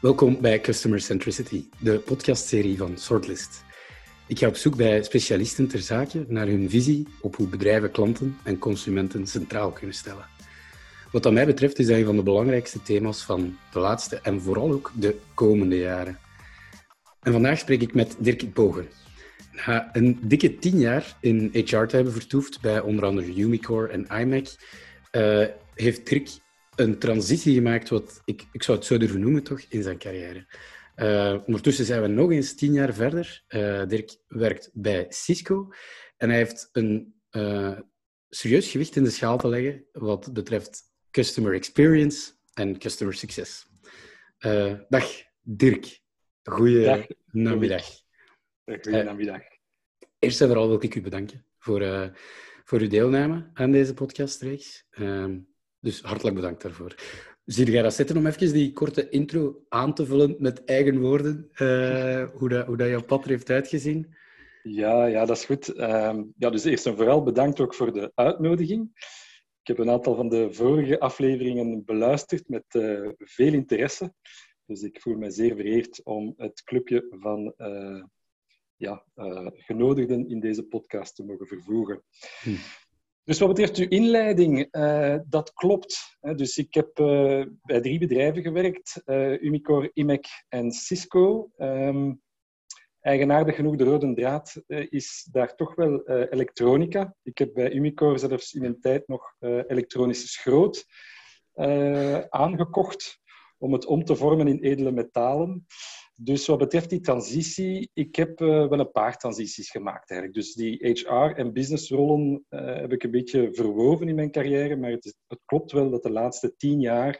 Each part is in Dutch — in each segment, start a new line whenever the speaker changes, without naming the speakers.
Welkom bij Customer Centricity, de podcastserie van Sortlist. Ik ga op zoek bij specialisten ter zake naar hun visie op hoe bedrijven klanten en consumenten centraal kunnen stellen. Wat dat mij betreft is dat een van de belangrijkste thema's van de laatste en vooral ook de komende jaren. En vandaag spreek ik met Dirk Bogen. Na een dikke tien jaar in HR te hebben vertoefd bij onder andere Umicore en iMac, uh, heeft Dirk een transitie gemaakt, wat ik, ik zou het zo durven noemen toch, in zijn carrière. Uh, ondertussen zijn we nog eens tien jaar verder. Uh, Dirk werkt bij Cisco en hij heeft een uh, serieus gewicht in de schaal te leggen wat betreft customer experience en customer success. dag Dirk, goeie namiddag.
Goeie namiddag.
Eerst en vooral wil ik u bedanken voor, voor uw deelname aan deze podcastreeks. Ehm, dus hartelijk bedankt daarvoor. Zie jij dat zitten om even die korte intro aan te vullen met eigen woorden, uh, hoe, dat, hoe dat jouw pad er heeft uitgezien?
Ja, ja dat is goed. Uh, ja, dus eerst en vooral bedankt ook voor de uitnodiging. Ik heb een aantal van de vorige afleveringen beluisterd met uh, veel interesse. Dus ik voel me zeer vereerd om het clubje van eh, ja, genodigden in deze podcast te mogen vervoegen. Hm. Dus wat betreft uw inleiding, uh, dat klopt. Dus ik heb uh, bij drie bedrijven gewerkt, uh, Umicore, IMEC en Cisco. Um, eigenaardig genoeg, de rode draad is daar toch wel elektronica. Ik heb bij Umicore zelfs in een tijd nog elektronische schroot aangekocht om het om te vormen in edele metalen. Dus wat betreft die transitie, ik heb uh, wel een paar transities gemaakt eigenlijk. Dus die HR- en businessrollen uh, heb ik een beetje verwoven in mijn carrière, maar het, het, klopt wel dat de laatste tien jaar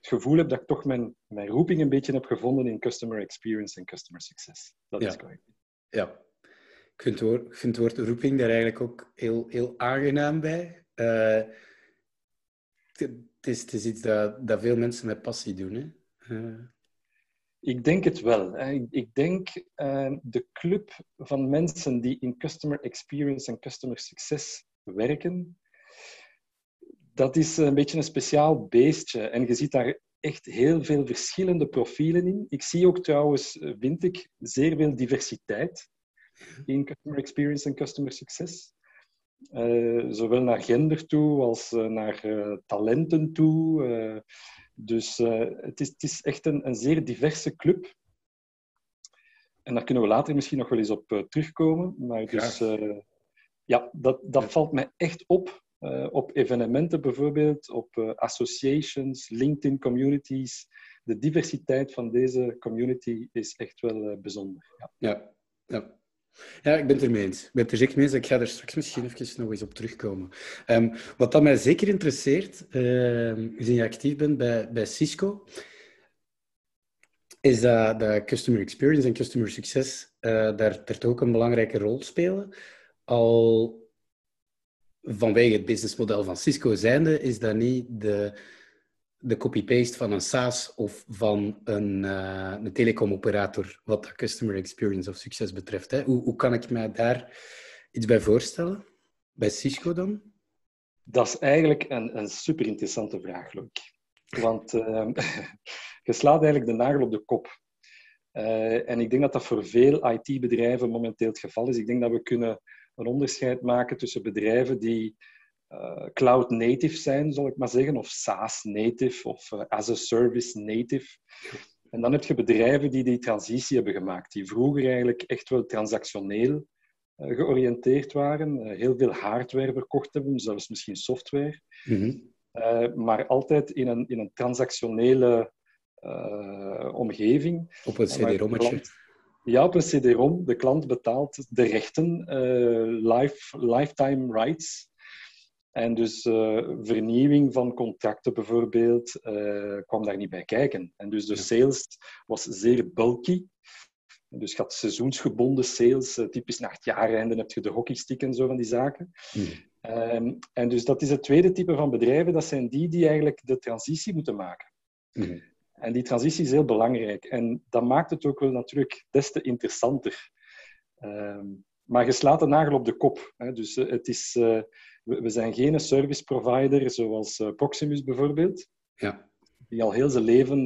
het gevoel heb dat ik toch mijn, mijn roeping een beetje heb gevonden in customer experience en customer success. Dat
ja.
is correct.
Ja. Ik vind, het woord, vind het woord roeping daar eigenlijk ook heel, heel aangenaam bij. Uh, het, is, het is iets dat, dat veel mensen met passie doen. Hè?
Ik denk het wel. Ik denk uh, de club van mensen die in customer experience en customer success werken, dat is een beetje een speciaal beestje. En je ziet daar echt heel veel verschillende profielen in. Ik zie ook trouwens, eh, vind ik, zeer veel diversiteit in customer experience en customer success. Uh, zowel naar gender toe als uh, naar talenten toe. Dus uh, het, is, het, is, echt een, een, zeer diverse club. En daar kunnen we later misschien nog wel eens op uh, terugkomen. Maar dus, uh, ja, dat, dat valt mij echt op. op evenementen bijvoorbeeld, op associations, LinkedIn communities. De diversiteit van deze community is echt wel bijzonder.
Ja. Ja, ja. Ja, ik ben het ermee eens. Ik ben er zeker mee eens. Ik ga er straks misschien even nog eens op terugkomen. Um, wat dat mij zeker interesseert, uh, gezien je actief bent bij, bij Cisco, is dat, dat customer experience en customer success uh, daar, daar toch ook een belangrijke rol spelen. Al vanwege het businessmodel van Cisco zijnde, is dat niet de de copy-paste van een SaaS of van een, uh, een telecomoperator, wat de customer experience of succes betreft. Hè. Hoe, hoe kan ik mij daar iets bij voorstellen? Bij Cisco dan?
Dat is eigenlijk een, een super interessante vraag, Luc. Want uh, je slaat eigenlijk de nagel op de kop. Uh, en ik denk dat dat voor veel IT-bedrijven momenteel het geval is. Ik denk dat we kunnen een onderscheid maken tussen bedrijven die uh, cloud native zijn, zal ik maar zeggen, of SaaS native of uh, as a service native. En dan heb je bedrijven die die transitie hebben gemaakt, die vroeger eigenlijk echt wel transactioneel uh, georiënteerd waren, heel veel hardware verkocht hebben, zelfs misschien software, mm -hmm. maar altijd in een, in een transactionele omgeving.
Op een CD-rommetje.
Ja, op een CD-ROM. De klant betaalt de rechten, life, lifetime rights. En dus uh, vernieuwing van contracten bijvoorbeeld uh, kwam daar niet bij kijken. En dus de sales was zeer bulky. Dus je had seizoensgebonden sales. Uh, typisch na het jaareinde heb je de hockeystick en zo van die zaken. Mm. Um, en dus dat is het tweede type van bedrijven. Dat zijn die die eigenlijk de transitie moeten maken. Mm. En die transitie is heel belangrijk. En dat maakt het ook wel natuurlijk des te interessanter. Um, maar je slaat de nagel op de kop. Hè. Dus het is we, zijn geen service provider zoals uh, Proximus bijvoorbeeld,
ja.
die al heel zijn leven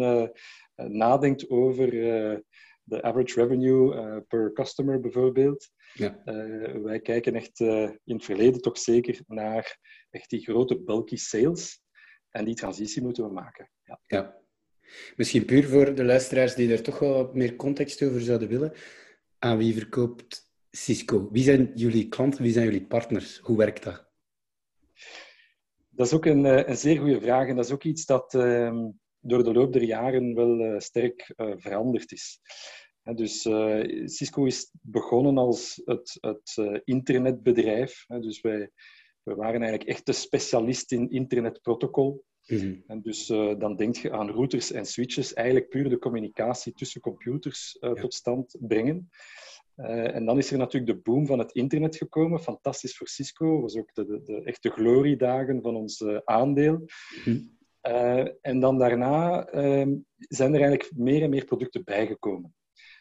nadenkt over de average revenue per customer bijvoorbeeld. Ja. wij kijken echt in het verleden toch zeker naar echt die grote bulky sales. En die transitie moeten we maken. Ja.
ja. Misschien puur voor de luisteraars die er toch wel meer context over zouden willen. Aan wie verkoopt Cisco? Wie zijn jullie klanten? Wie zijn jullie partners? Hoe werkt dat?
Dat is ook een, eh, een zeer goede vraag. En dat is ook iets dat uh, door de loop der jaren wel uh, sterk uh, veranderd is. Dus Cisco is begonnen als het, het internetbedrijf. Dus wij, we waren eigenlijk echt de specialist in internetprotocol. Mm En dus dan denk je aan routers en switches, eigenlijk puur de communicatie tussen computers tot stand brengen. Uh, en dan is er natuurlijk de boom van het internet gekomen. Fantastisch voor Cisco. Dat was ook de, de, de echte gloriedagen van ons uh, aandeel. Mm. Uh, en dan daarna ehm, zijn er eigenlijk meer en meer producten bijgekomen.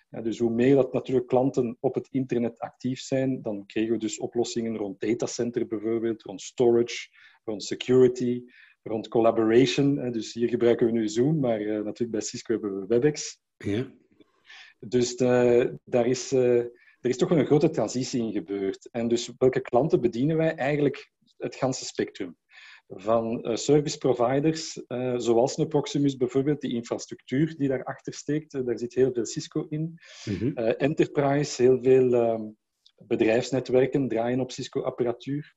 Ja, dus hoe meer dat natuurlijk klanten op het internet actief zijn, dan kregen we dus oplossingen rond datacenter bijvoorbeeld, rond storage, rond security, rond collaboration. Dus hier gebruiken we nu Zoom, maar natuurlijk bij Cisco hebben we WebEx. Ja. Dus de, daar is, uh, er is toch wel een grote transitie in gebeurd. En dus welke klanten bedienen wij? Eigenlijk het ganse spectrum. Van uh, service providers, zoals een Proximus bijvoorbeeld, die infrastructuur die daarachter steekt, daar zit heel veel Cisco in. Mm enterprise, heel veel ehm, bedrijfsnetwerken draaien op Cisco-apparatuur.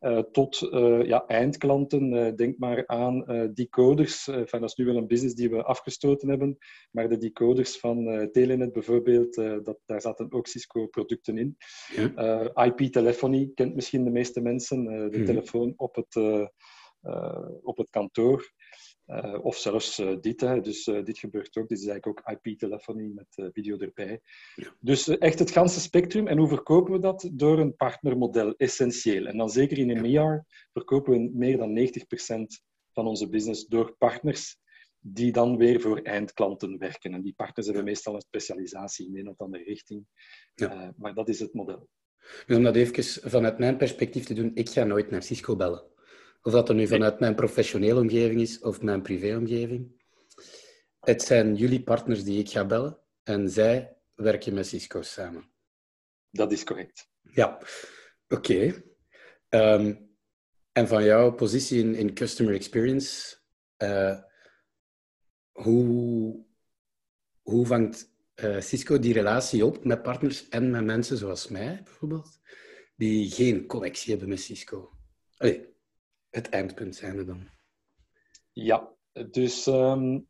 Uh, tot uh, ja, eindklanten. Uh, denk maar aan decoders. Enfin, dat is nu wel een business die we afgestoten hebben, maar de decoders van Telenet bijvoorbeeld, dat, daar zaten ook Cisco-producten in. Ja. IP-telefonie kent misschien de meeste mensen, de mhm. telefoon op het, op het kantoor. Uh, of zelfs uh, dit, hè. dus uh, dit gebeurt ook. Dit is eigenlijk ook IP-telefonie met video erbij. Ja. Dus echt het ganse spectrum. En hoe verkopen we dat? Door een partnermodel, essentieel. En dan zeker in een ja. verkopen we meer dan 90% van onze business door partners die dan weer voor eindklanten werken. En die partners hebben meestal een specialisatie in een of andere richting. Ja. maar dat is het model.
Dus om dat even vanuit mijn perspectief te doen, ik ga nooit naar Cisco bellen. Of dat er nu vanuit mijn professionele omgeving is of mijn privéomgeving. Het zijn jullie partners die ik ga bellen en zij werken met Cisco samen.
Dat is correct.
Ja, oké. Ehm, en van jouw positie in, in customer experience, uh, hoe, hoe vangt uh, Cisco die relatie op met partners en met mensen zoals mij bijvoorbeeld, die geen connectie hebben met Cisco? Allee, het eindpunt zijn we dan.
Ja, dus um,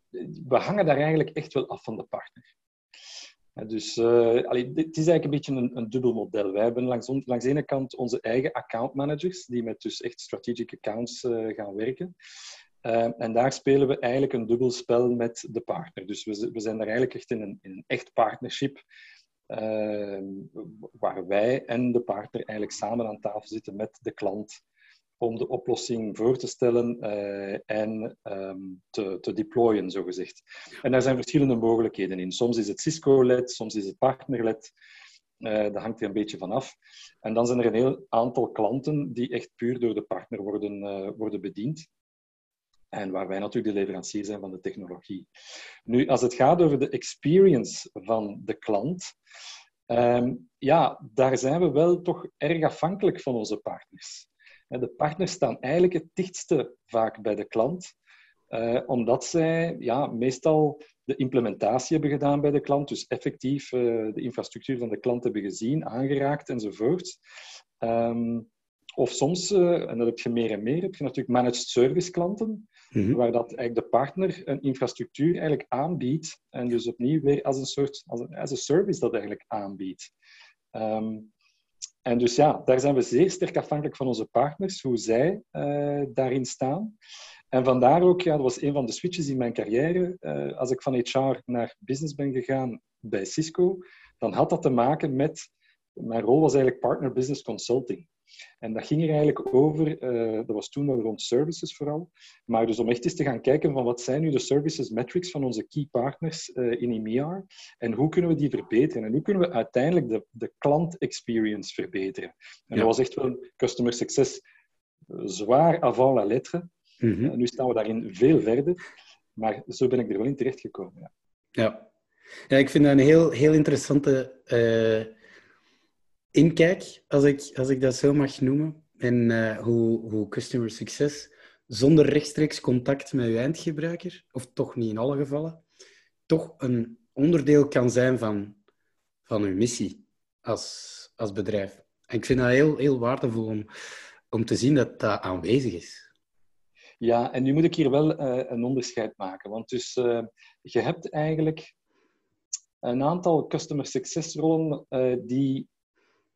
we hangen daar eigenlijk echt wel af van de partner. Dus het is eigenlijk een beetje een, dubbel model. Wij hebben langs, langs de ene kant onze eigen account managers, die met dus echt strategic accounts uh, gaan werken. Uh, en daar spelen we eigenlijk een dubbel spel met de partner. Dus we, we zijn daar eigenlijk echt in een, in een echt partnership, ehm, waar wij en de partner eigenlijk samen aan tafel zitten met de klant om de oplossing voor te stellen uh, en um, te, te deployen, zogezegd. En daar zijn verschillende mogelijkheden in. Soms is het Cisco-led, soms is het partner-led. Uh, dat hangt er een beetje van af. En dan zijn er een heel aantal klanten die echt puur door de partner worden, uh, worden bediend. En waar wij natuurlijk de leverancier zijn van de technologie. Nu, als het gaat over de experience van de klant, um, ja, daar zijn we wel toch erg afhankelijk van onze partners. De partners staan eigenlijk het dichtste vaak bij de klant, eh, omdat zij ja, meestal de implementatie hebben gedaan bij de klant, dus effectief uh, de infrastructuur van de klant hebben gezien, aangeraakt enzovoort. Um, of soms, uh, en dat heb je meer en meer, heb je natuurlijk managed service klanten, mm-hmm. waar dat eigenlijk de partner een infrastructuur eigenlijk aanbiedt en dus opnieuw weer als een soort als een, als een service dat eigenlijk aanbiedt. Um, en dus ja, daar zijn we zeer sterk afhankelijk van onze partners, hoe zij uh, daarin staan. En vandaar ook, ja, dat was een van de switches in mijn carrière. Uh, als ik van HR naar business ben gegaan bij Cisco, dan had dat te maken met, mijn rol was eigenlijk partner business consulting. En dat ging er eigenlijk over, uh, dat was toen wel rond services vooral, maar dus om echt eens te gaan kijken van wat zijn nu de services metrics van onze key partners uh, in EMEA en hoe kunnen we die verbeteren en hoe kunnen we uiteindelijk de, de klant experience verbeteren. En dat was echt wel customer success eh, zwaar avant la lettre. Mm -hmm. nu staan we daarin veel verder, maar zo ben ik er wel in terechtgekomen. Ja.
Ja. ja, ik vind dat een heel, heel interessante uh, inkijk, als ik, als ik dat zo mag noemen. En uh, hoe, hoe customer success zonder rechtstreeks contact met uw eindgebruiker, of toch niet in alle gevallen, toch een onderdeel kan zijn van, van uw missie als, als bedrijf. En ik vind dat heel, heel waardevol om, om te zien dat dat aanwezig is.
Ja, en nu moet ik hier wel uh, een onderscheid maken. Want dus, uh, je hebt eigenlijk een aantal customer success rollen die...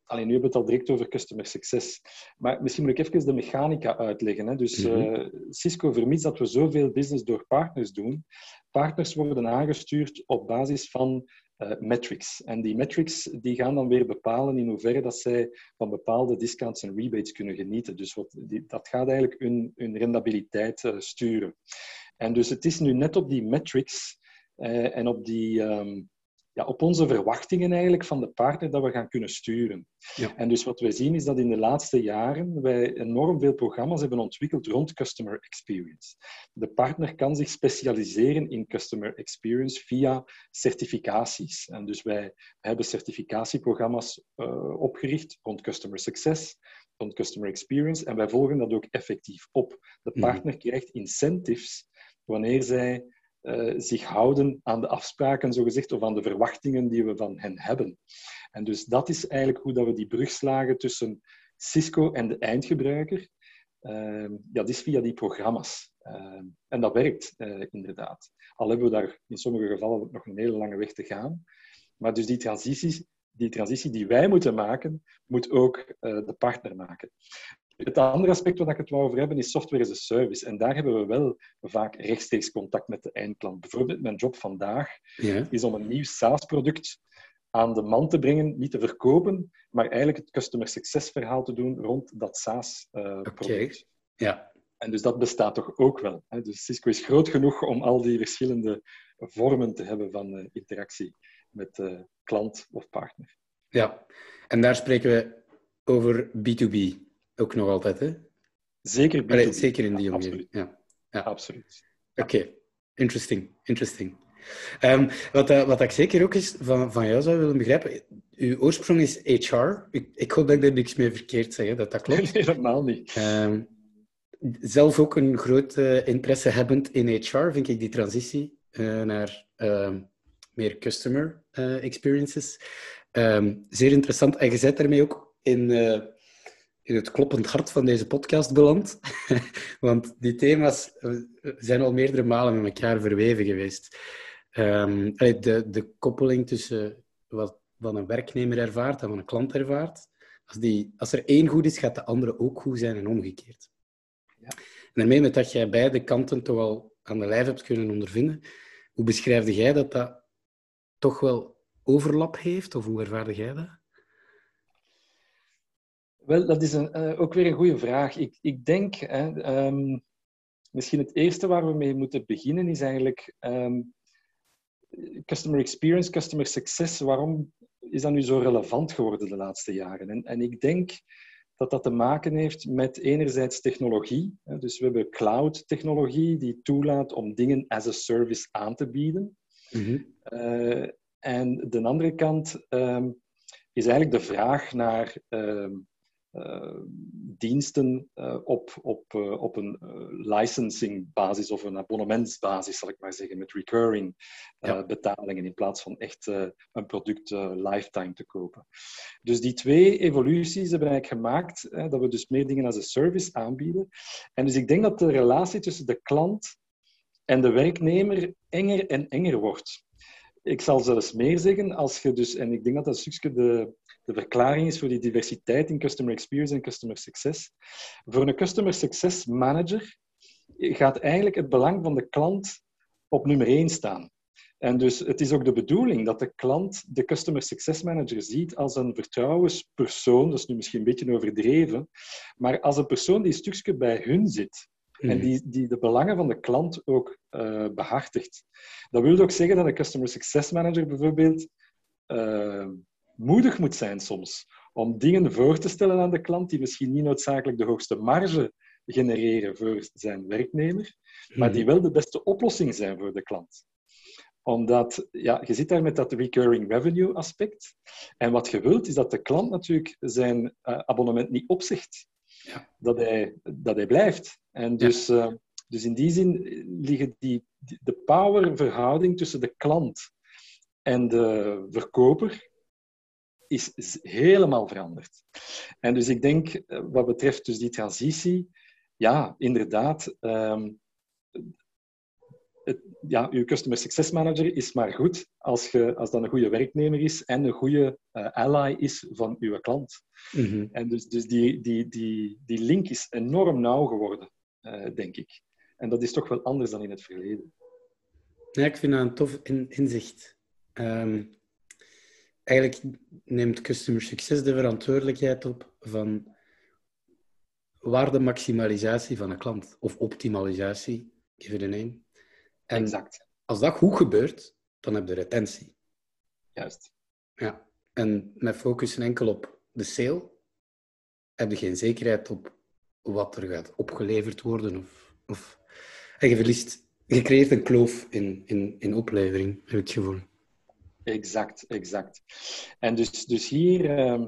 Alleen nu hebben we het al direct over customer success. Maar misschien moet ik even de mechanica uitleggen. Hè. Dus mm -hmm. Cisco vermits dat we zoveel business door partners doen. Partners worden aangestuurd op basis van uh, metrics. En die metrics die gaan dan weer bepalen in hoeverre dat zij van bepaalde discounts en rebates kunnen genieten. Dus wat, die, dat gaat eigenlijk hun, hun rendabiliteit uh, sturen. En dus het is nu net op die metrics en op die... Um, ja, op onze verwachtingen eigenlijk van de partner dat we gaan kunnen sturen. Ja. En dus wat wij zien is dat in de laatste jaren wij enorm veel programma's hebben ontwikkeld rond customer experience. De partner kan zich specialiseren in customer experience via certificaties. En dus wij hebben certificatieprogramma's uh, opgericht rond customer success, rond customer experience en wij volgen dat ook effectief op. De partner mm. krijgt incentives wanneer zij uh, zich houden aan de afspraken, zogezegd, of aan de verwachtingen die we van hen hebben. En dus dat is eigenlijk hoe dat we die brug slagen tussen Cisco en de eindgebruiker. Uh, dat is via die programma's. Uh, en dat werkt uh, inderdaad. Al hebben we daar in sommige gevallen nog een hele lange weg te gaan. Maar dus die transities, die transitie die wij moeten maken, moet ook de partner maken. Het andere aspect waar ik het wou over hebben is software as a service. En daar hebben we wel vaak rechtstreeks contact met de eindklant. Bijvoorbeeld mijn job vandaag ja. is om een nieuw SaaS-product aan de man te brengen, niet te verkopen, maar eigenlijk het customer success verhaal te doen rond dat SaaS-product. Uh, okay.
Ja.
En dus dat bestaat toch ook wel. Hè? Dus Cisco is groot genoeg om al die verschillende vormen te hebben van uh, interactie met uh, klant of partner.
Ja, en daar spreken we over B2B. Ook nog altijd, hè?
Zeker,
Allee, zeker in die ja, omgeving. Ja.
ja. Absoluut.
Oké, okay. interesting. interesting. Um, wat, uh, wat ik zeker ook is van, van jou zou willen begrijpen, uw oorsprong is HR. Ik, ik hoop dat ik er niks mee verkeerd zeg, dat dat klopt.
Helemaal niet.
Um, zelf ook een groot uh, interesse hebbend in HR, vind ik die transitie uh, naar uh, meer customer experiences um, zeer interessant. En je zet daarmee ook in in het kloppend hart van deze podcast beland. Want die thema's eh, zijn al meerdere malen met elkaar verweven geweest. Um, de, de koppeling tussen wat, wat een werknemer ervaart en wat een klant ervaart. Als, die, als er één goed is, gaat de andere ook goed zijn en omgekeerd. Ja. En daarmee met dat jij beide kanten toch al aan de lijf hebt kunnen ondervinden, hoe beschrijfde jij dat dat toch wel overlap heeft? Of hoe ervaarde jij dat?
Wel, dat is een, uh, ook weer een goede vraag. Ik, ik denk, hè, um, misschien het eerste waar we mee moeten beginnen is eigenlijk um, customer experience, customer success. Waarom is dat nu zo relevant geworden de laatste jaren? En, en ik denk dat dat te maken heeft met enerzijds technologie. Dus we hebben cloud-technologie die toelaat om dingen as a service aan te bieden. Mm -hmm. uh, en de andere kant um, is eigenlijk de vraag naar diensten uh, op, op, uh, op een licensing basis of een abonnementsbasis, zal ik maar zeggen, met recurring ja. betalingen in plaats van echt een product lifetime te kopen. Dus die twee evoluties hebben eigenlijk gemaakt dat we dus meer dingen als een service aanbieden. En dus ik denk dat de relatie tussen de klant en de werknemer enger en enger wordt. Ik zal zelfs meer zeggen, als je dus, en ik denk dat dat een stukje de, de verklaring is voor die diversiteit in customer experience en customer success. Voor een customer success manager gaat eigenlijk het belang van de klant op nummer één staan. En dus het is ook de bedoeling dat de klant de customer success manager ziet als een vertrouwenspersoon, dat is nu misschien een beetje overdreven, maar als een persoon die een stukje bij hun zit. En hmm. die, die de belangen van de klant ook uh, behartigt. Dat wil ook zeggen dat een customer success manager bijvoorbeeld uh, moedig moet zijn soms om dingen voor te stellen aan de klant die misschien niet noodzakelijk de hoogste marge genereren voor zijn werknemer, maar die mhm. wel de beste oplossing zijn voor de klant. Omdat ja, je zit daar met dat recurring revenue aspect. En wat je wilt, is dat de klant natuurlijk zijn uh, abonnement niet opzegt. Ja. Dat, hij, dat hij blijft. En dus, ja. uh, dus in die zin liggen die, de powerverhouding tussen de klant en de verkoper is helemaal veranderd. En dus ik denk, eh, wat betreft dus die transitie, ja, inderdaad, um, het, ja, uw customer success manager is maar goed als, je, als dat een goede werknemer is en een goede uh, ally is van uw klant. Mm -hmm. En dus, dus die, die, die, die link is enorm nauw geworden, uh, denk ik. En dat is toch wel anders dan in het verleden.
Ja, ik vind dat een tof in, inzicht. Um, eigenlijk neemt customer success de verantwoordelijkheid op van waardemaximalisatie van een klant. Of optimalisatie, it a name. En
exact.
als dat goed gebeurt, dan heb je retentie.
Juist.
Ja. En met focussen enkel op de sale, heb je geen zekerheid op wat er gaat opgeleverd worden. Of, of... En je verliest, je creëert een kloof in, in, in oplevering, heb ik het gevoel.
Exact, exact. En dus, dus hier, uh,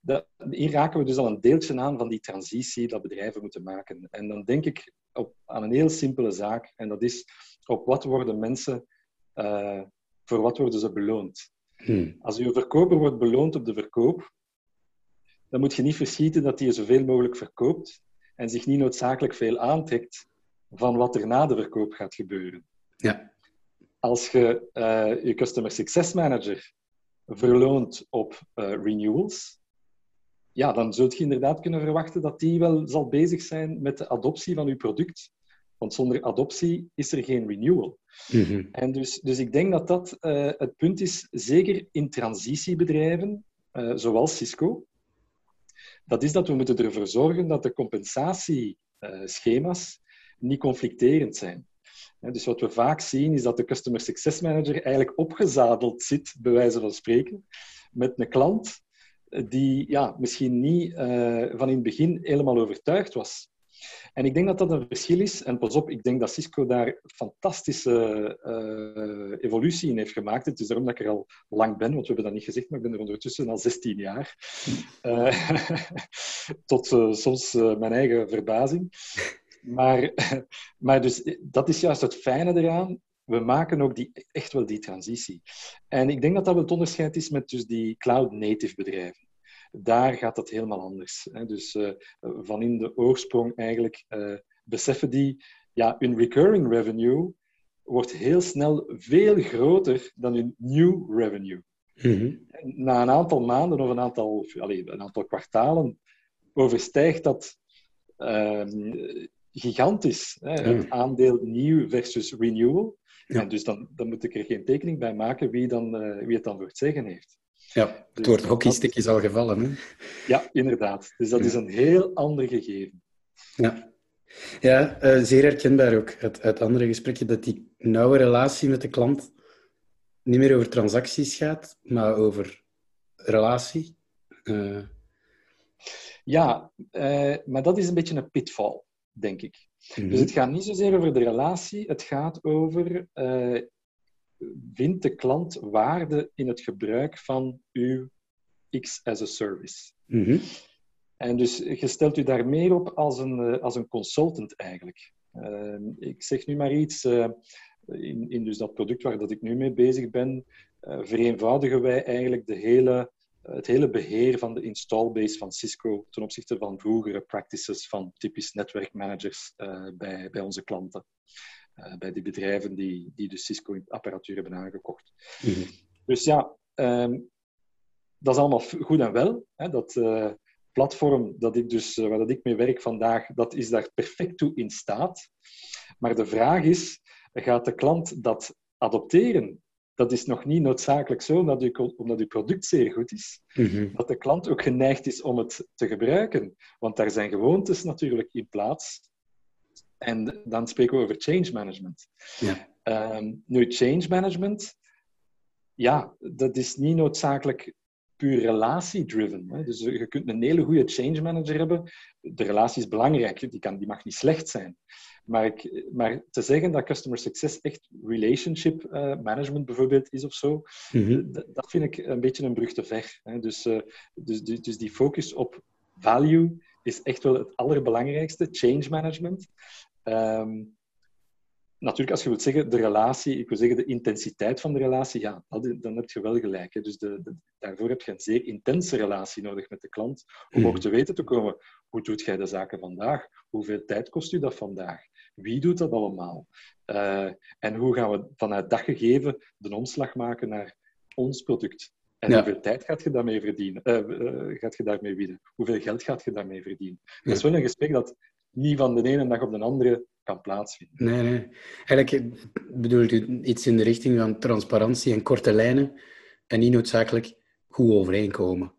dat, hier raken we dus al een deeltje aan van die transitie dat bedrijven moeten maken. En dan denk ik op, aan een heel simpele zaak, en dat is op wat worden mensen, uh, voor wat worden ze beloond? Hmm. Als je verkoper wordt beloond op de verkoop, dan moet je niet verschieten dat hij zoveel mogelijk verkoopt en zich niet noodzakelijk veel aantrekt van wat er na de verkoop gaat gebeuren.
Ja
als je uh, je Customer Success Manager verloont op uh, renewals, ja, dan zult je inderdaad kunnen verwachten dat die wel zal bezig zijn met de adoptie van je product. Want zonder adoptie is er geen renewal. Mm -hmm. En dus, dus ik denk dat dat uh, het punt is, zeker in transitiebedrijven, zoals Cisco, dat is dat we moeten ervoor zorgen dat de compensatieschema's niet conflicterend zijn. Dus wat we vaak zien is dat de Customer Success Manager eigenlijk opgezadeld zit, bij wijze van spreken, met een klant die ja, misschien niet uh, van in het begin helemaal overtuigd was. En ik denk dat dat een verschil is. En pas op, ik denk dat Cisco daar fantastische uh, evolutie in heeft gemaakt. Het is daarom dat ik er al lang ben, want we hebben dat niet gezegd, maar ik ben er ondertussen al 16 jaar. Uh, tot soms mijn eigen verbazing. Maar, maar dus, dat is juist het fijne eraan. We maken ook die, echt wel die transitie. En ik denk dat dat wel het onderscheid is met dus die cloud-native bedrijven. Daar gaat dat helemaal anders. Hè. Dus uh, van in de oorsprong eigenlijk uh, beseffen die, ja, hun recurring revenue wordt heel snel veel groter dan hun new revenue. Mm -hmm. Na een aantal maanden of een aantal, allez, een aantal kwartalen overstijgt dat uh, gigantisch. Hè? Het aandeel nieuw versus renewal. Ja. En dus dan, dan moet ik er geen tekening bij maken wie, dan, uh, wie het dan voor het zeggen heeft.
Ja, het dus woord hockeystick is al gevallen. Hè?
Ja, inderdaad. Dus dat is een heel ander gegeven.
Ja, ja uh, zeer herkenbaar ook uit, uit andere gesprekken dat die nauwe relatie met de klant niet meer over transacties gaat, maar over relatie. Uh...
Ja, maar dat is een beetje een pitfall denk ik. Dus mhm. het gaat niet zozeer over de relatie, het gaat over uh, vindt de klant waarde in het gebruik van uw X as a service.
Mm
En dus je stelt u daar meer op als een, uh, als een consultant eigenlijk. Uh, ik zeg nu maar iets, in, in dus dat product waar dat ik nu mee bezig ben, vereenvoudigen wij eigenlijk de hele het hele beheer van de installbase van Cisco ten opzichte van vroegere practices van typisch netwerkmanagers uh, bij, bij onze klanten. Uh, bij die bedrijven die, die de Cisco-apparatuur hebben aangekocht. Mm -hmm. Dus ja, um, dat is allemaal goed en wel. Hè, dat uh, platform dat ik dus, waar dat ik mee werk vandaag, dat is daar perfect toe in staat. Maar de vraag is, gaat de klant dat adopteren dat is nog niet noodzakelijk zo, omdat, u, omdat uw product zeer goed is,
mm-hmm.
dat de klant ook geneigd is om het te gebruiken. Want daar zijn gewoontes natuurlijk in plaats. En dan spreken we over change management.
Ja.
Um, nu, change management, ja, dat is niet noodzakelijk puur relatie-driven. Dus je kunt een hele goede change manager hebben. De relatie is belangrijk, die, kan, die mag niet slecht zijn. Maar, ik, maar te zeggen dat customer success echt relationship uh, management bijvoorbeeld is of zo, mhm. dat vind ik een beetje een brug te ver. Hè. Dus, uh, dus, dus, dus, die focus op value is echt wel het allerbelangrijkste, change management. Um, natuurlijk, als je wilt zeggen de relatie, ik wil zeggen de intensiteit van de relatie, ja, dan heb je wel gelijk. Hè. Dus de, de, daarvoor heb je een zeer intense relatie nodig met de klant, om ook mhm. te weten te komen, hoe doet jij de zaken vandaag? Hoeveel tijd kost u dat vandaag? Wie doet dat allemaal? Uh, en hoe gaan we vanuit dat gegeven de omslag maken naar ons product? En hoeveel tijd gaat je daarmee verdienen? Uh, uh, gaat je daarmee winnen? Hoeveel geld gaat je daarmee verdienen? Dat is wel een gesprek dat niet van de ene dag op de andere kan plaatsvinden.
Nee, nee. Eigenlijk bedoelt u iets in de richting van transparantie en korte lijnen en niet noodzakelijk goed overeenkomen.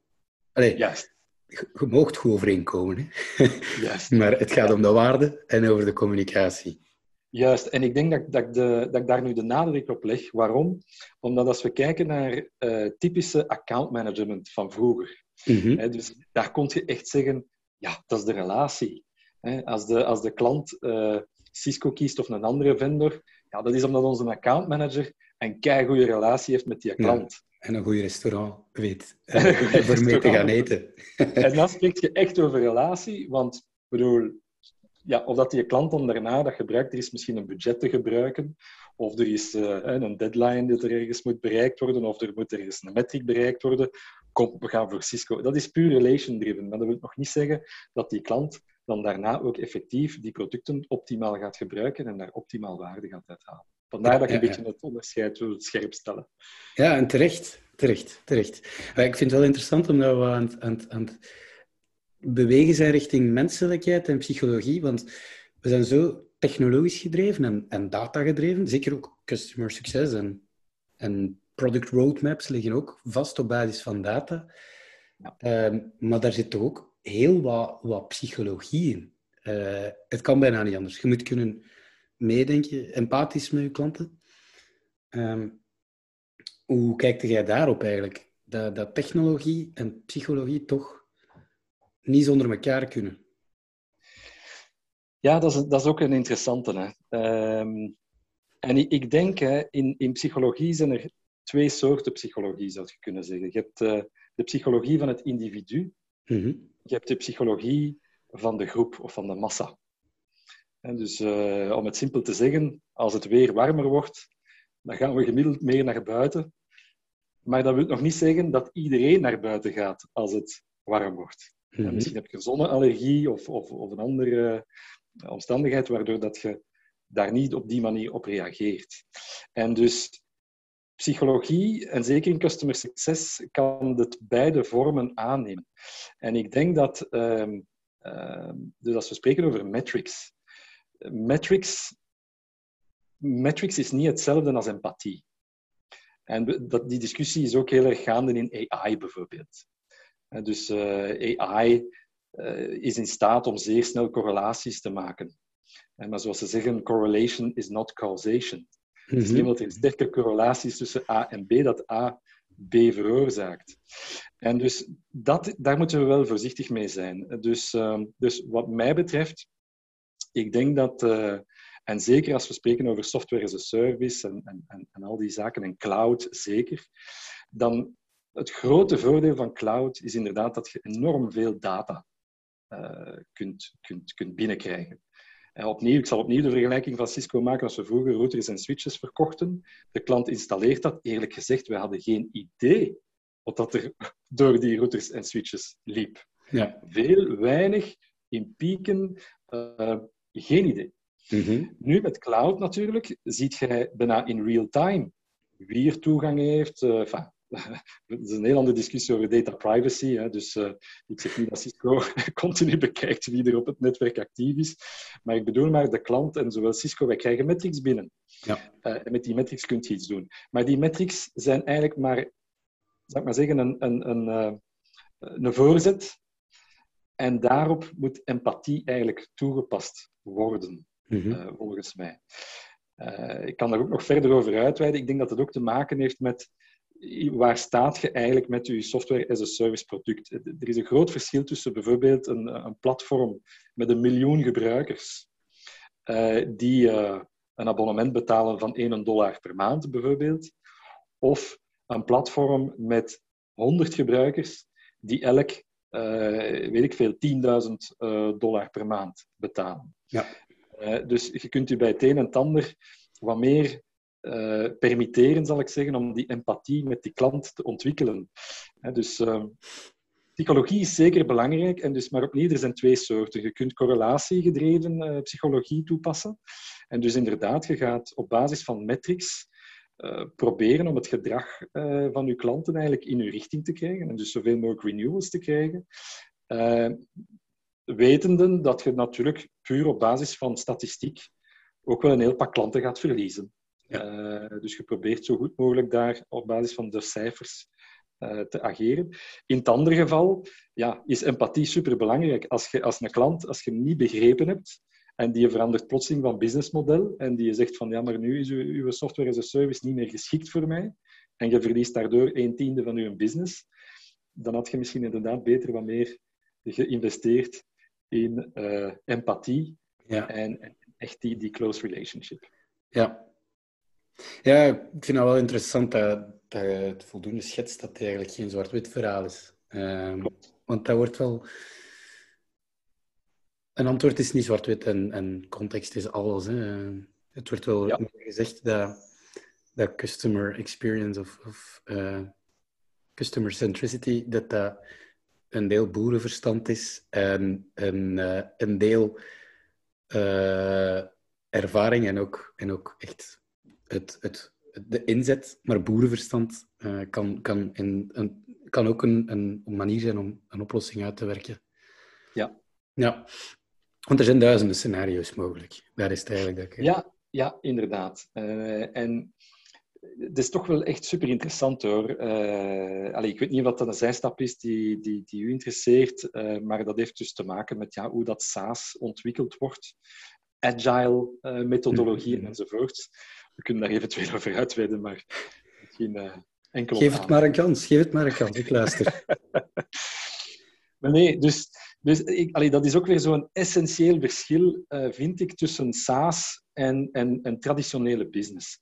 Allee,
Juist.
Je, moogt goed overeenkomen, hè? Juist. maar het gaat om de waarde en over de communicatie.
Juist, en ik denk dat, dat, ik de, dat ik daar nu de nadruk op leg. Waarom? Omdat als we kijken naar uh, typische accountmanagement van vroeger, mm hè, dus daar kon je echt zeggen, ja, dat is de relatie. Hè, als, de, als de klant uh, Cisco kiest of een andere vendor, ja, dat is omdat onze accountmanager een goede relatie heeft met die klant.
en een goed restaurant weet uh, voor mee te gaan eten.
en dan spreek je echt over relatie, want bedoel, ja, of dat die klant dan daarna dat gebruikt, er is misschien een budget te gebruiken, of er is uh, een deadline dat er ergens moet bereikt worden, of er moet ergens een metric bereikt worden. Kom, we gaan voor Cisco. Dat is puur relation-driven, maar dat wil nog niet zeggen dat die klant dan daarna ook effectief die producten optimaal gaat gebruiken en daar optimaal waarde gaat uithalen. Vandaar dat ik een beetje het onderscheid wil scherp stellen.
Ja, en terecht. Terecht, terecht. Maar ik vind het wel interessant omdat we aan, aan, aan het bewegen zijn richting menselijkheid en psychologie, want we zijn zo technologisch gedreven en, en data gedreven, zeker ook customer success en, en product roadmaps liggen ook vast op basis van data. Ja. Ehm, maar daar zit toch ook heel wat, wat psychologie in. Uh, het kan bijna niet anders. Je moet kunnen meedenken, empathisch met je klanten. Um, hoe kijkt jij daarop eigenlijk? Dat, dat technologie en psychologie toch niet zonder elkaar kunnen.
Ja, dat is, dat is ook een interessante. Hè. Um, en ik, ik denk, hè, in, in psychologie zijn er twee soorten psychologie, zou je kunnen zeggen. Je hebt uh, de psychologie van het individu. Mm -hmm. Je hebt de psychologie van de groep of van de massa. En dus uh, om het simpel te zeggen, als het weer warmer wordt, dan gaan we gemiddeld meer naar buiten. Maar dat wil nog niet zeggen dat iedereen naar buiten gaat als het warm wordt. Mm -hmm. Misschien heb je zonneallergie of, of, of een andere omstandigheid waardoor dat je daar niet op die manier op reageert. En dus psychologie, en zeker in customer success, kan het beide vormen aannemen. En ik denk dat, uh, uh, dus als we spreken over metrics, metrics, metrics is niet hetzelfde als empathie. En dat, die discussie is ook heel erg gaande in AI bijvoorbeeld. Dus uh, AI uh, is in staat om zeer snel correlaties te maken. Maar zoals ze zeggen, correlation is not causation. Mm -hmm. Dus er sterke correlaties tussen A en B, dat A B veroorzaakt. En dus dat, daar moeten we wel voorzichtig mee zijn. Dus, uh, dus wat mij betreft, ik denk dat, uh, en zeker als we spreken over software as a service en, en, en, en al die zaken, en cloud zeker, dan het grote voordeel van cloud is inderdaad dat je enorm veel data uh, kunt, kunt, kunt binnenkrijgen. En opnieuw, ik zal opnieuw de vergelijking van Cisco maken als we vroeger routers en switches verkochten. De klant installeert dat. Eerlijk gezegd, we hadden geen idee wat dat er door die routers en switches liep. Ja. Veel, weinig, in pieken, uh, geen idee. Mm -hmm. Nu met cloud natuurlijk, ziet je bijna in real time wie er toegang heeft. Uh, enfin, dat is een heel andere discussie over data privacy. Hè. Dus uh, ik zeg niet dat Cisco continu bekijkt wie er op het netwerk actief is. Maar ik bedoel maar de klant en zowel Cisco, wij krijgen metrics binnen. Ja. Uh, en met die metrics kun je iets doen. Maar die metrics zijn eigenlijk maar, zal ik maar zeggen, een, een, een, uh, een voorzet. En daarop moet empathie eigenlijk toegepast worden, mm -hmm. volgens mij. ik kan daar ook nog verder over uitweiden. Ik denk dat het ook te maken heeft met waar staat je eigenlijk met je software as a service product? Er is een groot verschil tussen bijvoorbeeld een, een platform met een miljoen gebruikers uh, die uh, een abonnement betalen van 1 dollar per maand bijvoorbeeld, of een platform met 100 gebruikers die elk, uh, weet ik veel, 10.000 dollar per maand betalen. Ja. dus je kunt u bij het een en het ander wat meer uh, permitteren, zal ik zeggen, om die empathie met die klant te ontwikkelen. dus uh, psychologie is zeker belangrijk, en dus, maar opnieuw, er zijn twee soorten. Je kunt correlatiegedreven uh, psychologie toepassen. En dus inderdaad, je gaat op basis van metrics proberen om het gedrag van je klanten eigenlijk in je richting te krijgen, en dus zoveel mogelijk renewals te krijgen. wetende dat je natuurlijk puur op basis van statistiek ook wel een heel pak klanten gaat verliezen. Eh, dus je probeert zo goed mogelijk daar op basis van de cijfers uh, te ageren. In het andere geval ja, is empathie superbelangrijk. Als je als een klant, als je hem niet begrepen hebt en die verandert plotseling van businessmodel en die je zegt van ja, maar nu is uw, uw software as a service niet meer geschikt voor mij en je verliest daardoor een tiende van je business, dan had je misschien inderdaad beter wat meer geïnvesteerd in uh, empathie ja. en, en, echt die, die close relationship.
Ja, ja, ik vind het wel interessant dat, dat je het voldoende schetst dat het eigenlijk geen zwart-wit verhaal is. Um, want dat wordt wel... Een antwoord is niet zwart-wit en, en context is alles. Hè. Het wordt wel ja. gezegd dat, dat customer experience of, of uh, customer centricity, dat dat een deel boerenverstand is en een, uh, een deel uh, ervaring en ook, en ook echt het, het, de inzet, maar boerenverstand uh, kan, kan, in, een, kan ook een, een manier zijn om een oplossing uit te werken.
Ja.
Ja, want er zijn duizenden scenario's mogelijk. Daar is het eigenlijk dat ik...
Ja, ja inderdaad. Uh, en het is toch wel echt super interessant hoor. Uh, allee, ik weet niet wat dat een zijstap is die, die, die u interesseert, uh, maar dat heeft dus te maken met ja, hoe dat SaaS ontwikkeld wordt, agile uh, methodologieën mm-hmm. enzovoort we kunnen daar eventueel over uitweiden, maar misschien uh, enkel
Geef het maar een kans, geef het maar een kans, ik luister.
maar nee, dus, dus ik, allee, dat is ook weer zo'n essentieel verschil, uh, vind ik, tussen SaaS en, en, en traditionele business.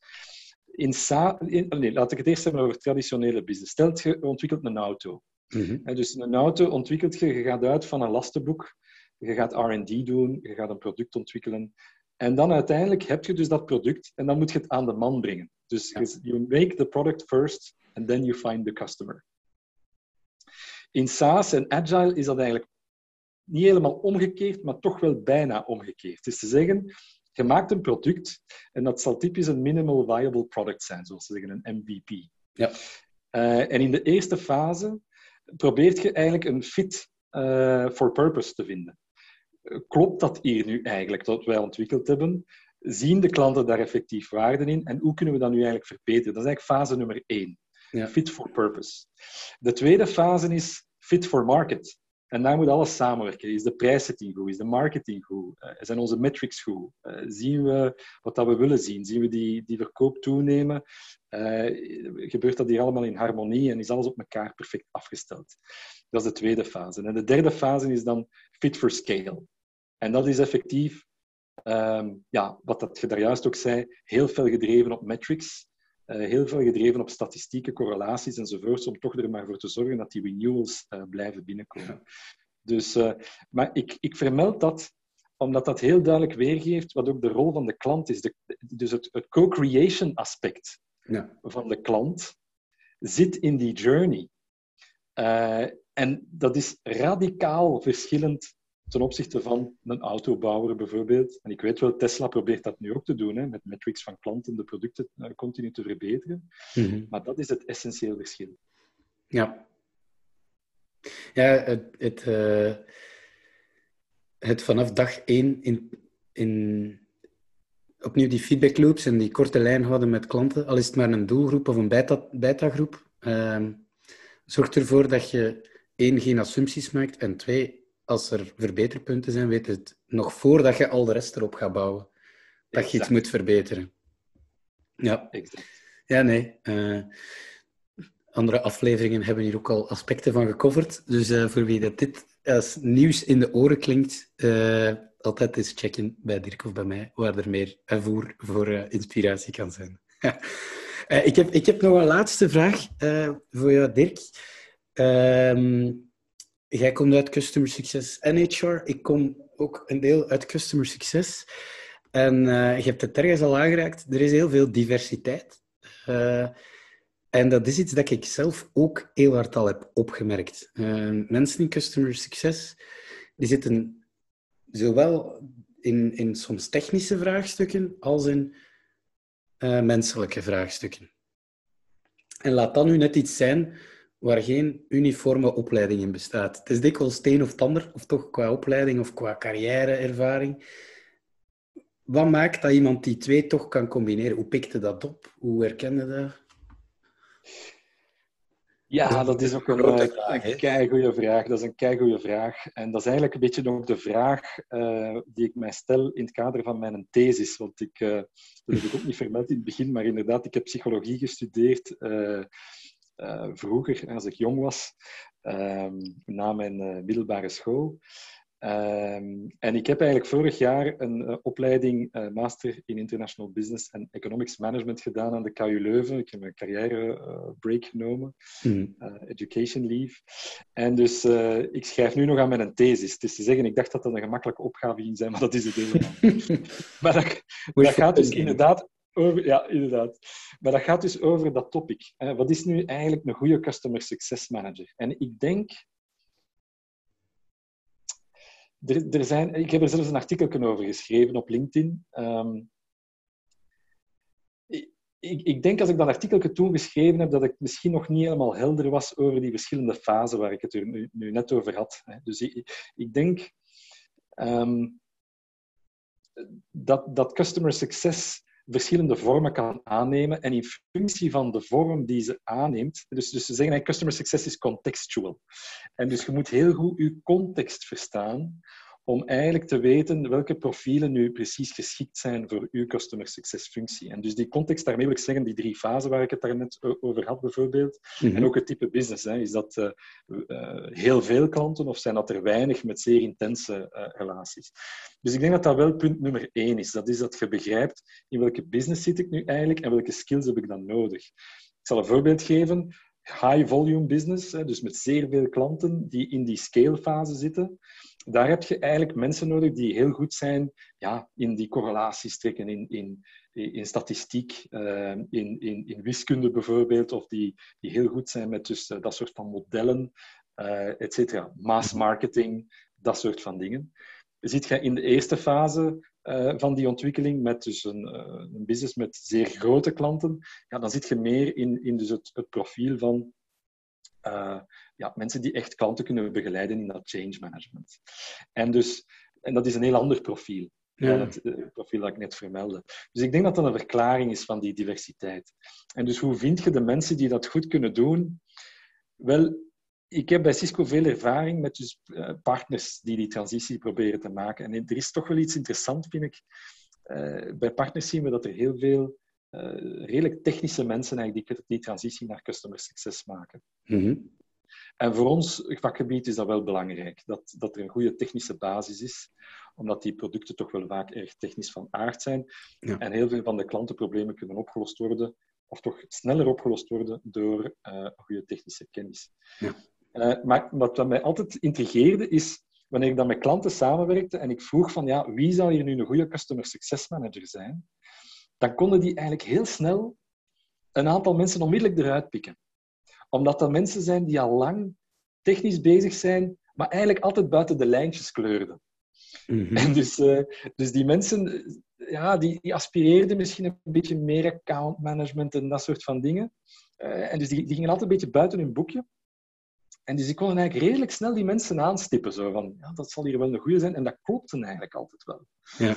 In SaaS, nee, laat ik het eerst hebben over traditionele business. Stel, je ontwikkelt een auto. Mm -hmm. Dus een auto ontwikkelt je, je gaat uit van een lastenboek, je gaat R&D doen, je gaat een product ontwikkelen en dan uiteindelijk heb je dus dat product en dan moet je het aan de man brengen. Dus ja. you make the product first and then you find the customer. In SaaS en Agile is dat eigenlijk niet helemaal omgekeerd, maar toch wel bijna omgekeerd. Dus te zeggen, je maakt een product en dat zal typisch een minimal viable product zijn, zoals ze zeggen, een MVP. Ja. Uh, en in de eerste fase probeert je eigenlijk een fit uh, for purpose te vinden klopt dat hier nu eigenlijk, dat wij ontwikkeld hebben? Zien de klanten daar effectief waarde in? En hoe kunnen we dat nu eigenlijk verbeteren? Dat is eigenlijk fase nummer één. Ja. Fit for purpose. De tweede fase is fit for market. En daar moet alles samenwerken. Is de prijssetting goed? Is de marketing goed? Uh, zijn onze metrics goed? Uh, zien we wat dat we willen zien? Zien we die, die verkoop toenemen? Uh, gebeurt dat hier allemaal in harmonie en is alles op elkaar perfect afgesteld? Dat is de tweede fase. En de derde fase is dan fit for scale. En dat is effectief, um, ja, wat dat je daar juist ook zei, heel veel gedreven op metrics, heel veel gedreven op statistieken, correlaties enzovoorts, om toch er maar voor te zorgen dat die renewals uh, blijven binnenkomen. Dus, uh, maar ik, ik vermeld dat omdat dat heel duidelijk weergeeft wat ook de rol van de klant is. De, dus het, het co-creation aspect ja. van de klant zit in die journey. en dat is radicaal verschillend ten opzichte van een autobouwer bijvoorbeeld. En ik weet wel, Tesla probeert dat nu ook te doen, hè, met metrics van klanten de producten uh, continu te verbeteren. Mhm. Maar dat is het essentieel verschil.
Ja. Ja, het, het, uh, het vanaf dag één in, in opnieuw die feedback loops en die korte lijn houden met klanten, al is het maar een doelgroep of een beta-groep, beta uh, zorgt ervoor dat je één, geen assumpties maakt en twee, als er verbeterpunten zijn, weet het nog voordat je al de rest erop gaat bouwen, dat je iets moet verbeteren. Ja, exact. ja nee. Uh, andere afleveringen hebben hier ook al aspecten van gecoverd. Dus uh, voor wie dat dit als nieuws in de oren klinkt, uh, altijd eens checken bij Dirk of bij mij, waar er meer voer voor inspiratie kan zijn. ik, heb, ik heb nog een laatste vraag voor jou, Dirk. Ehm, jij komt uit Customer Success en HR. Ik kom ook een deel uit Customer Success. En je hebt het ergens al aangeraakt. Er is heel veel diversiteit. En dat is iets dat ik zelf ook heel hard al heb opgemerkt. Uh, mensen in customer success, die zitten zowel in, in soms technische vraagstukken als in uh, menselijke vraagstukken. En laat dat nu net iets zijn waar geen uniforme opleiding in bestaat. Het is dikwijls steen of tander, of toch qua opleiding of qua carrièreervaring. Wat maakt dat iemand die twee toch kan combineren? Hoe pikte dat op? Hoe herkende dat?
Ja, dat is ook een, een, vraag, een keigoede vraag. Dat is een keigoede vraag. En dat is eigenlijk een beetje ook de vraag uh, die ik mij stel in het kader van mijn thesis. Want ik, uh, dat heb ik ook niet vermeld in het begin, maar inderdaad, ik heb psychologie gestudeerd uh, vroeger, als ik jong was, na mijn middelbare school. Um, en ik heb eigenlijk vorig jaar een uh, opleiding Master in International Business and Economics Management gedaan aan de KU Leuven. Ik heb mijn carrière break genomen, mm. education leave. En dus ik schrijf nu nog aan mijn thesis. Is te zeggen, ik dacht dat dat een gemakkelijke opgave ging zijn, maar dat is het helemaal maar dat, dat gaat dus inderdaad over, ja, inderdaad. Maar dat gaat dus over dat topic. Wat is nu eigenlijk een goede customer success manager? En ik denk er, er zijn, ik heb er zelfs een artikel over geschreven op LinkedIn. Um, ik, ik, denk als ik dat artikel toen geschreven heb, dat ik misschien nog niet helemaal helder was over die verschillende fasen waar ik het er nu, net over had. Dus ik, ik denk um, dat, dat customer success verschillende vormen kan aannemen en in functie van de vorm die ze aanneemt. Dus, dus ze zeggen, customer success is contextual. En dus je moet heel goed je context verstaan om eigenlijk te weten welke profielen nu precies geschikt zijn voor uw customer success functie. En dus die context, daarmee wil ik zeggen, die drie fasen waar ik het daarnet over had bijvoorbeeld, mhm. en ook het type business. Hè. Is dat uh, uh, heel veel klanten of zijn dat er weinig met zeer intense uh, relaties? Dus ik denk dat dat wel punt nummer één is. Dat is dat je begrijpt in welke business zit ik nu eigenlijk en welke skills heb ik dan nodig. Ik zal een voorbeeld geven. High volume business, dus met zeer veel klanten die in die scale fase zitten daar heb je eigenlijk mensen nodig die heel goed zijn ja, in die correlaties trekken, in, in, in statistiek, uh, in, in, in wiskunde bijvoorbeeld, of die, die heel goed zijn met dus, uh, dat soort van modellen, uh, et cetera. Mass marketing, dat soort van dingen. Ziet je in de eerste fase van die ontwikkeling met dus een, een, business met zeer grote klanten, ja, dan zit je meer in, in dus het, het profiel van uh, ja, mensen die echt klanten kunnen begeleiden in dat change management. En, dus, en dat is een heel ander profiel dan het eh, profiel dat ik net vermeldde. Dus ik denk dat dat een verklaring is van die diversiteit. En dus hoe vind je de mensen die dat goed kunnen doen? Wel, ik heb bij Cisco veel ervaring met dus eh, partners die die transitie proberen te maken. En er is toch wel iets interessants, vind ik. bij partners zien we dat er heel veel uh, redelijk technische mensen eigenlijk die, die transitie naar customer success maken. Mhm. En voor ons vakgebied is dat wel belangrijk, dat, dat er een goede technische basis is, omdat die producten toch wel vaak erg technisch van aard zijn. Ja. En heel veel van de klantenproblemen kunnen opgelost worden, of toch sneller opgelost worden door uh, goede technische kennis. Ja. Uh, maar wat mij altijd intrigeerde is, wanneer ik dan met klanten samenwerkte en ik vroeg van, ja, wie zou hier nu een goede customer success manager zijn? Dan konden die eigenlijk heel snel een aantal mensen onmiddellijk eruit pikken. Omdat dat mensen zijn die al lang technisch bezig zijn, maar eigenlijk altijd buiten de lijntjes kleurden. Mhm. En dus, uh, dus die mensen, ja, die, die, aspireerden misschien een beetje meer account management en dat soort van dingen. Uh, en dus die, die gingen altijd een beetje buiten hun boekje. En dus die konden eigenlijk redelijk snel die mensen aanstippen. Zo van, ja, dat zal hier wel een goede zijn. En dat klopte eigenlijk altijd wel. Ja.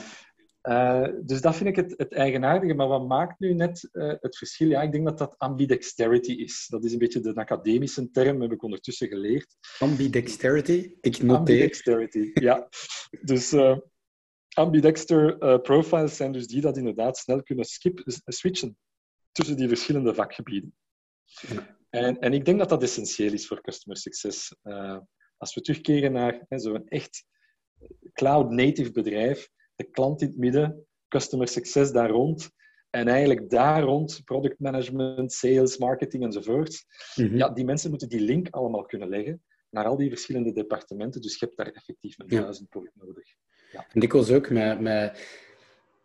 Uh, dus dat vind ik het, het, eigenaardige. Maar wat maakt nu net uh, het verschil? Ja, ik denk dat dat ambidexterity is. Dat is een beetje de academische term, heb ik ondertussen geleerd.
Ambidexterity? Ik
noteer. Ambidexterity, ja. Dus uh, ambidexter profiles zijn dus die dat inderdaad snel kunnen skip, switchen tussen die verschillende vakgebieden. Ja. En, en ik denk dat dat essentieel is voor customer success. Als we terugkeren naar zo'n echt cloud-native bedrijf, de klant in het midden, customer success daar rond, en eigenlijk daar rond product management, sales, marketing enzovoort. Mm Ja, die mensen moeten die link allemaal kunnen leggen naar al die verschillende departementen. Dus je hebt daar effectief een duizend ja. nodig.
Ja. En dikwijls ook met, met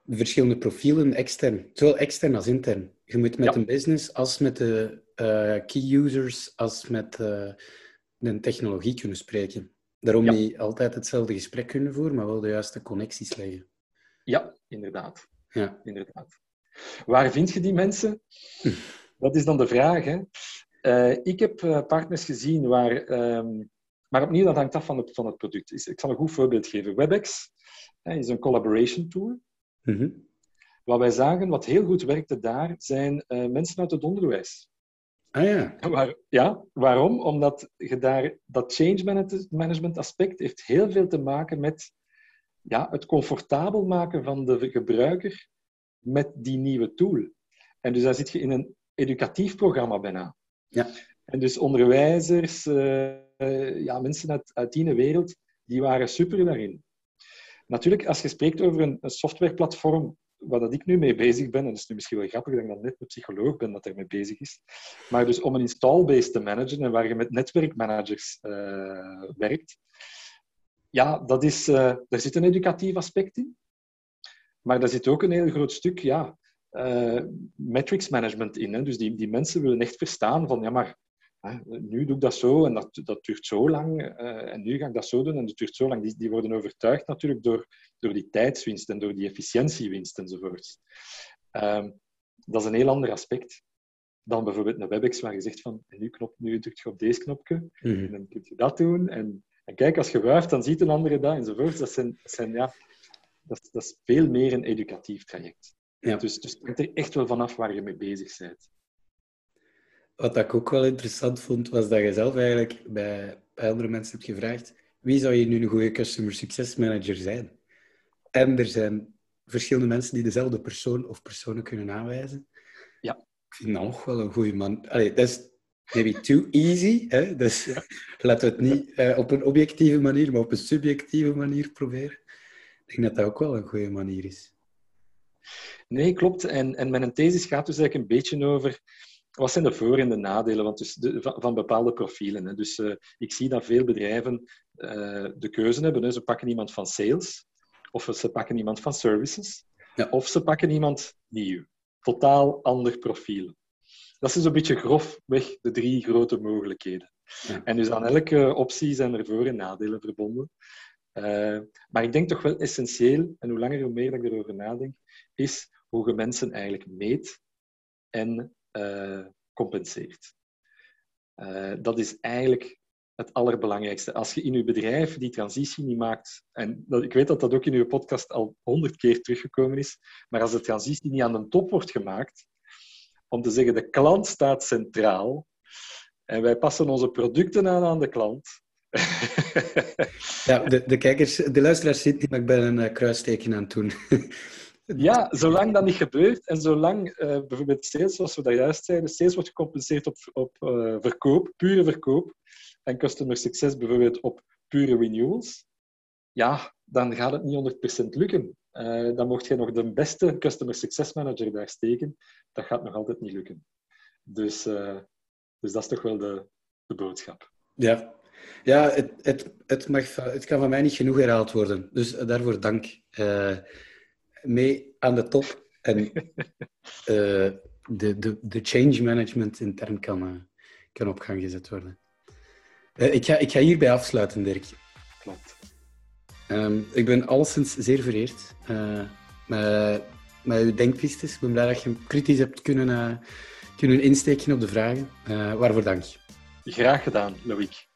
verschillende profielen extern, zowel extern als intern. Je moet met een business als met de uh, key users, als met uh, de technologie kunnen spreken. Daarom ja. niet altijd hetzelfde gesprek kunnen voeren, maar wel de juiste connecties leggen.
Ja, inderdaad. Ja. inderdaad. Waar vind je die mensen? Dat is dan de vraag. Hè? Uh, ik heb partners gezien waar... Um, maar opnieuw, dat hangt af van het, van het product. Ik zal een goed voorbeeld geven. WebEx hè, is een collaboration tool. Mm Wat wij zagen, wat heel goed werkte daar, zijn uh, mensen uit het onderwijs.
Ah ja.
Waar, ja, waarom? Omdat je daar, dat change management aspect heeft heel veel te maken met ja, het comfortabel maken van de gebruiker met die nieuwe tool. En dus daar zit je in een educatief programma bijna.
Ja.
En dus onderwijzers, uh, ja, mensen uit, uit die wereld, die waren super daarin. Natuurlijk, als je spreekt over een, een softwareplatform waar dat ik nu mee bezig ben, en dat is nu misschien wel grappig dat ik dan net een psycholoog ben dat ermee bezig is, maar dus om een installbase te managen en waar je met netwerkmanagers uh, werkt, ja, dat is, daar zit een educatief aspect in, maar daar zit ook een heel groot stuk ja, uh, metrics management in. Dus die, die mensen willen echt verstaan van, ja, maar nu doe ik dat zo en dat, dat duurt zo lang. Uh, en nu ga ik dat zo doen en dat duurt zo lang. Die, die worden overtuigd natuurlijk door, door die tijdswinst en door die efficiëntiewinst enzovoort. Um, dat is een heel ander aspect dan bijvoorbeeld een WebEx waar je zegt van nu, knop, nu druk je op deze knopje mm en dan kun je dat doen. En, en kijk, als je wuift, dan ziet een andere dat enzovoort. Dat, zijn, dat, zijn, ja, dat, dat is veel meer een educatief traject. Ja. Dus, dus het hangt er echt wel vanaf waar je mee bezig bent.
Wat ik ook wel interessant vond, was dat je zelf eigenlijk bij, bij andere mensen hebt gevraagd wie zou je nu een goede customer success manager zijn? En er zijn verschillende mensen die dezelfde persoon of personen kunnen aanwijzen.
Ja.
Ik vind dat nog wel een goede man. Allee, dat is maybe too easy. Hè? Dus ja. laten we het niet uh, op een objectieve manier, maar op een subjectieve manier proberen. Ik denk dat dat ook wel een goede manier is.
Nee, klopt. En, en mijn thesis gaat dus eigenlijk een beetje over wat zijn de voor- en de nadelen want dus de, van, van, bepaalde profielen? Hè? Dus uh, ik zie dat veel bedrijven uh, de keuze hebben. Hè? Ze pakken iemand van sales, of ze pakken iemand van services, ja. of ze pakken iemand nieuw. Totaal ander profiel. Dat is een beetje grofweg de drie grote mogelijkheden. Ja. En dus aan elke optie zijn er voor- en nadelen verbonden. Uh, maar ik denk toch wel essentieel, en hoe langer hoe meer dat ik erover nadenk, is hoe je mensen eigenlijk meet en uh, compenseert. Uh, dat is eigenlijk het allerbelangrijkste. Als je in je bedrijf die transitie niet maakt, en ik weet dat dat ook in uw podcast al honderd keer teruggekomen is, maar als de transitie niet aan de top wordt gemaakt, om te zeggen de klant staat centraal en wij passen onze producten aan aan de klant.
ja, de, de kijkers, de luisteraars zitten niet, maar ik ben een uh, kruisteken aan het doen.
Ja, zolang dat niet gebeurt en zolang uh, bijvoorbeeld sales, zoals we daar juist zeiden, sales wordt gecompenseerd op, op uh, verkoop, pure verkoop, en customer success bijvoorbeeld op pure renewals, ja, dan gaat het niet 100% lukken. Uh, dan mocht je nog de beste customer success manager daar steken, dat gaat nog altijd niet lukken. Dus, dus dat is toch wel de, de boodschap.
Ja, ja het, het, het, mag, het kan van mij niet genoeg herhaald worden. Dus daarvoor dank mee aan de top en uh, de, de, de change management intern kan, uh, kan op gang gezet worden. Uh, ik, ga, ik ga hierbij afsluiten, Dirk.
Klopt.
Um, ik ben alleszins zeer vereerd met, met uw denkpistes. Ik ben blij dat je kritisch hebt kunnen, kunnen insteken op de vragen. waarvoor dank.
Graag gedaan, Loïc.